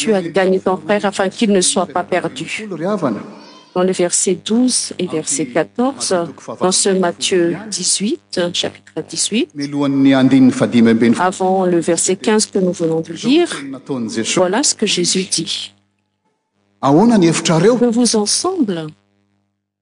tu as gagné ton frère afin qu'il ne soit pas perdu aantle vers 5 que nous venons de lirevoilà ce que ss ditvos ensmblesi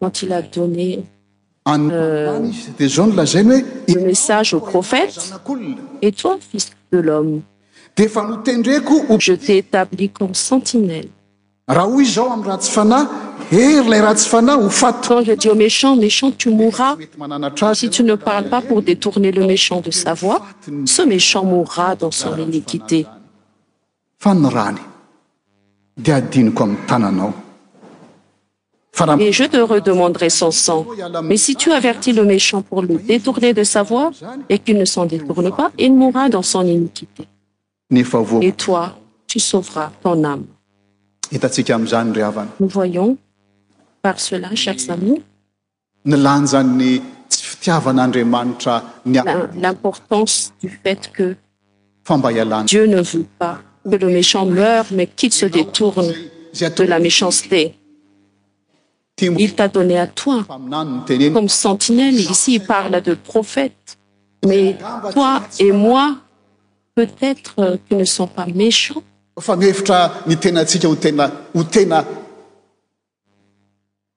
quand il a donnémessage euh, au prophète et toi fils de l'homme je t'établis qomm sentinelleuand je dis au méchant méchant tu mourras si tu ne parles pas pour détourner le méchant de sa voix ce méchant mourra dans son iniquité rndam tan e je te redemanderai son sang mais si tu avertis le méchant pour le détourner de sa voix et qu'il ne s'en détourne pas il mourra dans son iniquité et toi tu sauveras ton âme hitasi amzan rv nous voyons par cela chers ami nlanan tsy fitiavanandrmantra l'importance du fait que amb dieu ne vu pas qle méchant meurt mais quil se détourne de la méchanceté il t'a donné à toicomme sentinelle ici parle de prophète mais toi et moi peut-être qui ne sont pas méchantsou tena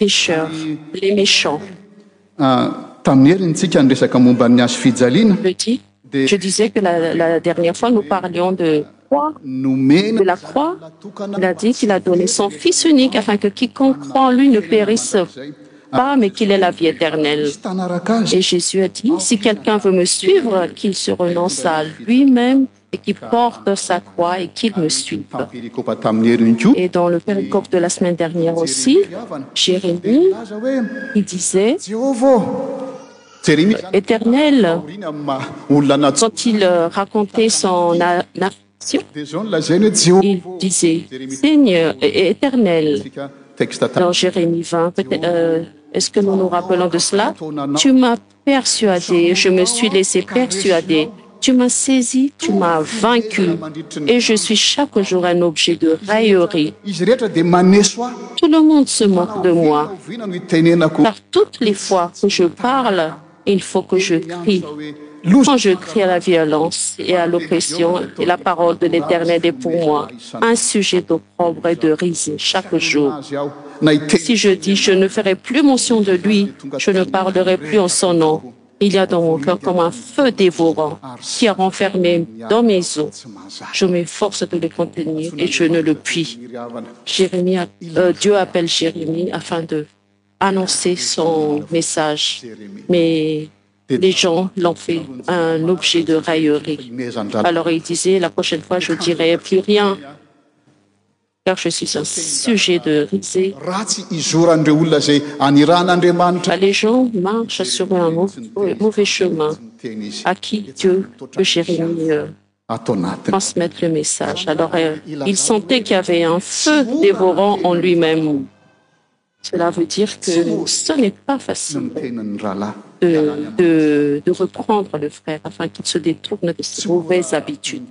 e pcheur les mchants ah, tami helintsican resa mombanyas fidzlina je disais que la dernière fois nous parlions dede la croix il a dit qu'il a donné son fils unique afin que quiconque ah, croit en lui ne périsse pas ah, mais qu'il est la vie éternelle et jésus a dit si quelqu'un veut me suivre qu'il se renonce à lui-même qui porte sa croix et qu'il me suiveet dans le péricope de la semaine dernière aussi jrémi i disait ternel euh, ont il raconté son affctionl disait seigneur éternel a jrmi 2u est-ce que nous nous rappelons de cela tu m'as persuadé je me suis laissé persuadr tu m'as saisi tu m'as vaincu et je suis chaque jour un objet de raillerie tout le monde se moque de moicar toutes les fois que je parle il faut que je crie quand je crie à la violence et à l'oppressionet la parole de l'éternel est pour moi un sujet d'opprobre et de risi chaque jour si je dis je ne ferai plus mention de lui je ne parlerai plus en son non il y a dans mon cœur comme un feu dévorant qui at renfermé dans mes eux je m'efforce de le contenir et je ne le puis jrémie euh, dieu appelle jérémie afin de annoncer son message mais les gens l'ont fait un objet de raillerie alors il disait la prochaine fois je dirais plus rien jesis unsjet delgen marhent sur un mauvais chemin à qui ieu e jransmette le messa os euh, il sentait qu'il y avait un feu dévorant en lui-même cela veut dire que ce n'est pas facile de reprendre le frère afin qu'il se détourne de se mauvaise habitude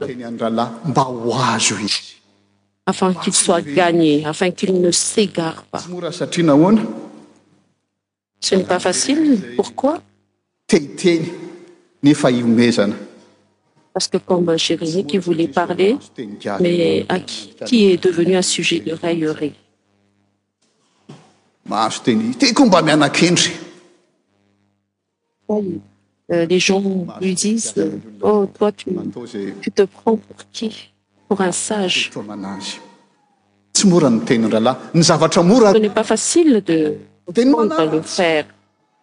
qu'ilsoit gag afin qu'il ne s'égare pa ce n'est pas facile pourquoi parce que comme jérémi euh, qui voulait parler mais qi est devenu un sujet de raler euh, les gens lui disent euh, o oh, tu te prends pour qi ymntenntrcn'es pas facile delefrecequiest eh,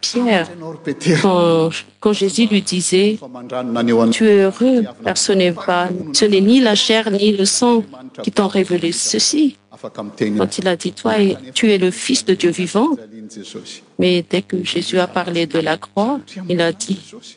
pierrequand jésus lui disait tu es heureux car cnepas ce n'est ni la chair ni le sang qui t'ont révélé ceciuand il a dit toie tu es le fils de dieu vivant mais dès que jésus a parlé de la croix il a diton jeos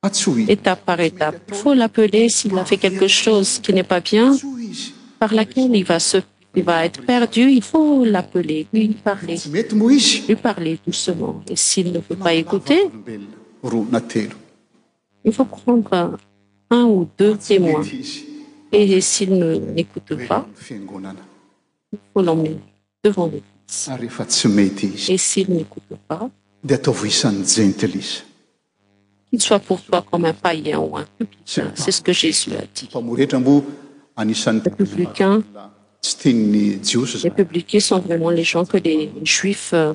par étape il faut l'appeler s'il a fait quelque chose qui n'est pas bien par laqelle ail va être perdu il faut l'appeler al lui parler doucement et s'il ne veut pas écouter il faut prendre un ou deux témoins s'il e a lemmeer evantet s'il neas quil soit pour toi comme un païen ou un publicin c''est ce que jésus a ditepublicain sot vraiment les gens que les juifs euh,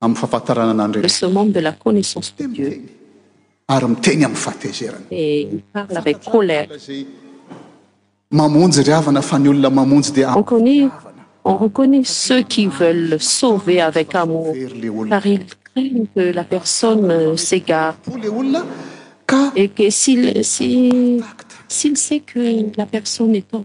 ayfafatrana aneene de la connaissance de la avecèmamonz riavana fanyolna mamon deon reconnaît ceux qui veulent sauver avec amour car ils craignent que la personne euh, s'égare et que sis'il sait que la personne est me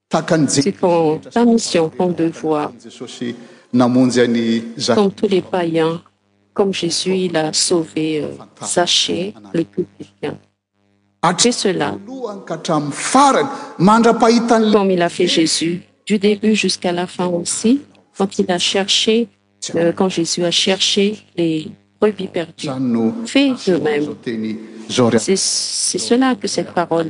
ta mission ton devoir namonyaomme tous les païens comme jésus il a sauvé euh, ach le e celacomme il a fait jésus du début jusqu'à la fin aussi q la quand euh, jsus a cherché les brebits perdus fait e mêmec'est cela que cette parole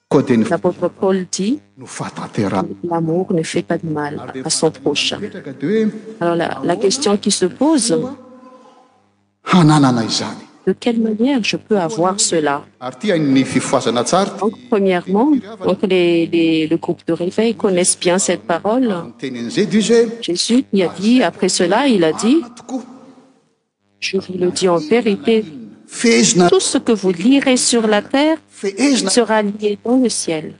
paul dit l'amour ne fait pas de mal à son prochain alosla question qui se pose anananian ah, quelle manière je peux avoir cela premièrement donc le groupe de réveil connaissent bien cette parole jésus y a dit après cela il a dit je vous le dis en vérité tout ce que vous lirez sur la terre sera lié dans le ciel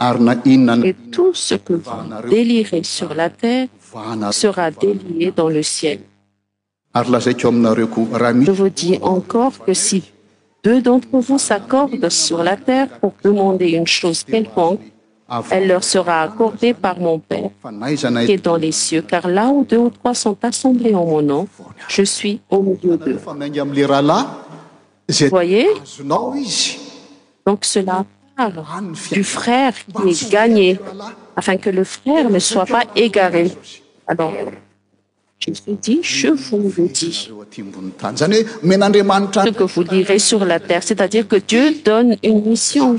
e tout ce que vous délirez sur la terre sera délié dans le ciel je vous dis encore que si deux d'entre vous s'accordent sur la terre pour demander une chose quelconque elle leur sera accordée par mon pèreet dans les cieux car là où deux ou trois sont assemblées en mon nom je suis au milieu d'euxyez donc cela pare du frère qui est gagné afin que le frère ne soit pas égaré eny emenandriamantrce que vous lirez sur la terre c'est-à-dire que dieu donne une mission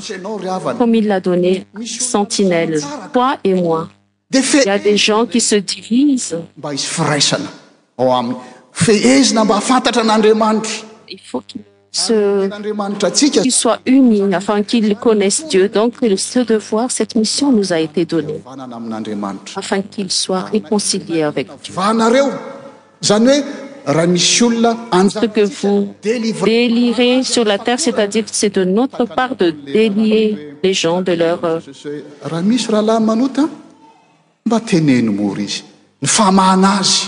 comme il l'a donné sentinelle toi et moi des gens qui se dirisent mba isfraisanaami oh, fezn mba fantatra nandriamanitrat soit uni afin qu'ils connaisse dieu donc ce devoir cette mission nous a été donné afin qu'ils soit réconciliés avec dvae zn e rah misy olnce que vous délirez sur la terre c'est-à-dire c'est de notre part de délier les gens de leur euh, ra misy ralà mnout mba tneno mor iz ny famanazy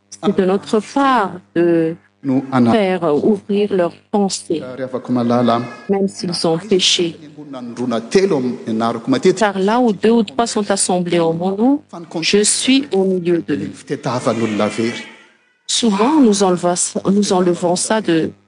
c'est de notre parte ovi leu pmêm s'ils ont péar là où dux ou trois sont assmblés nou je suis au mili de souvent ous enlevons ça ddu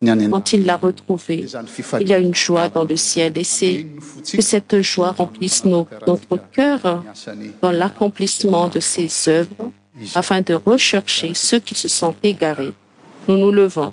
il l'a retrouvé il y a une joie dans le ciel et c'estue cette joie remplisse notre cœur dans l'accomplissement de ces œuvres afin de rechercher ceux qui se sont égarés nunole von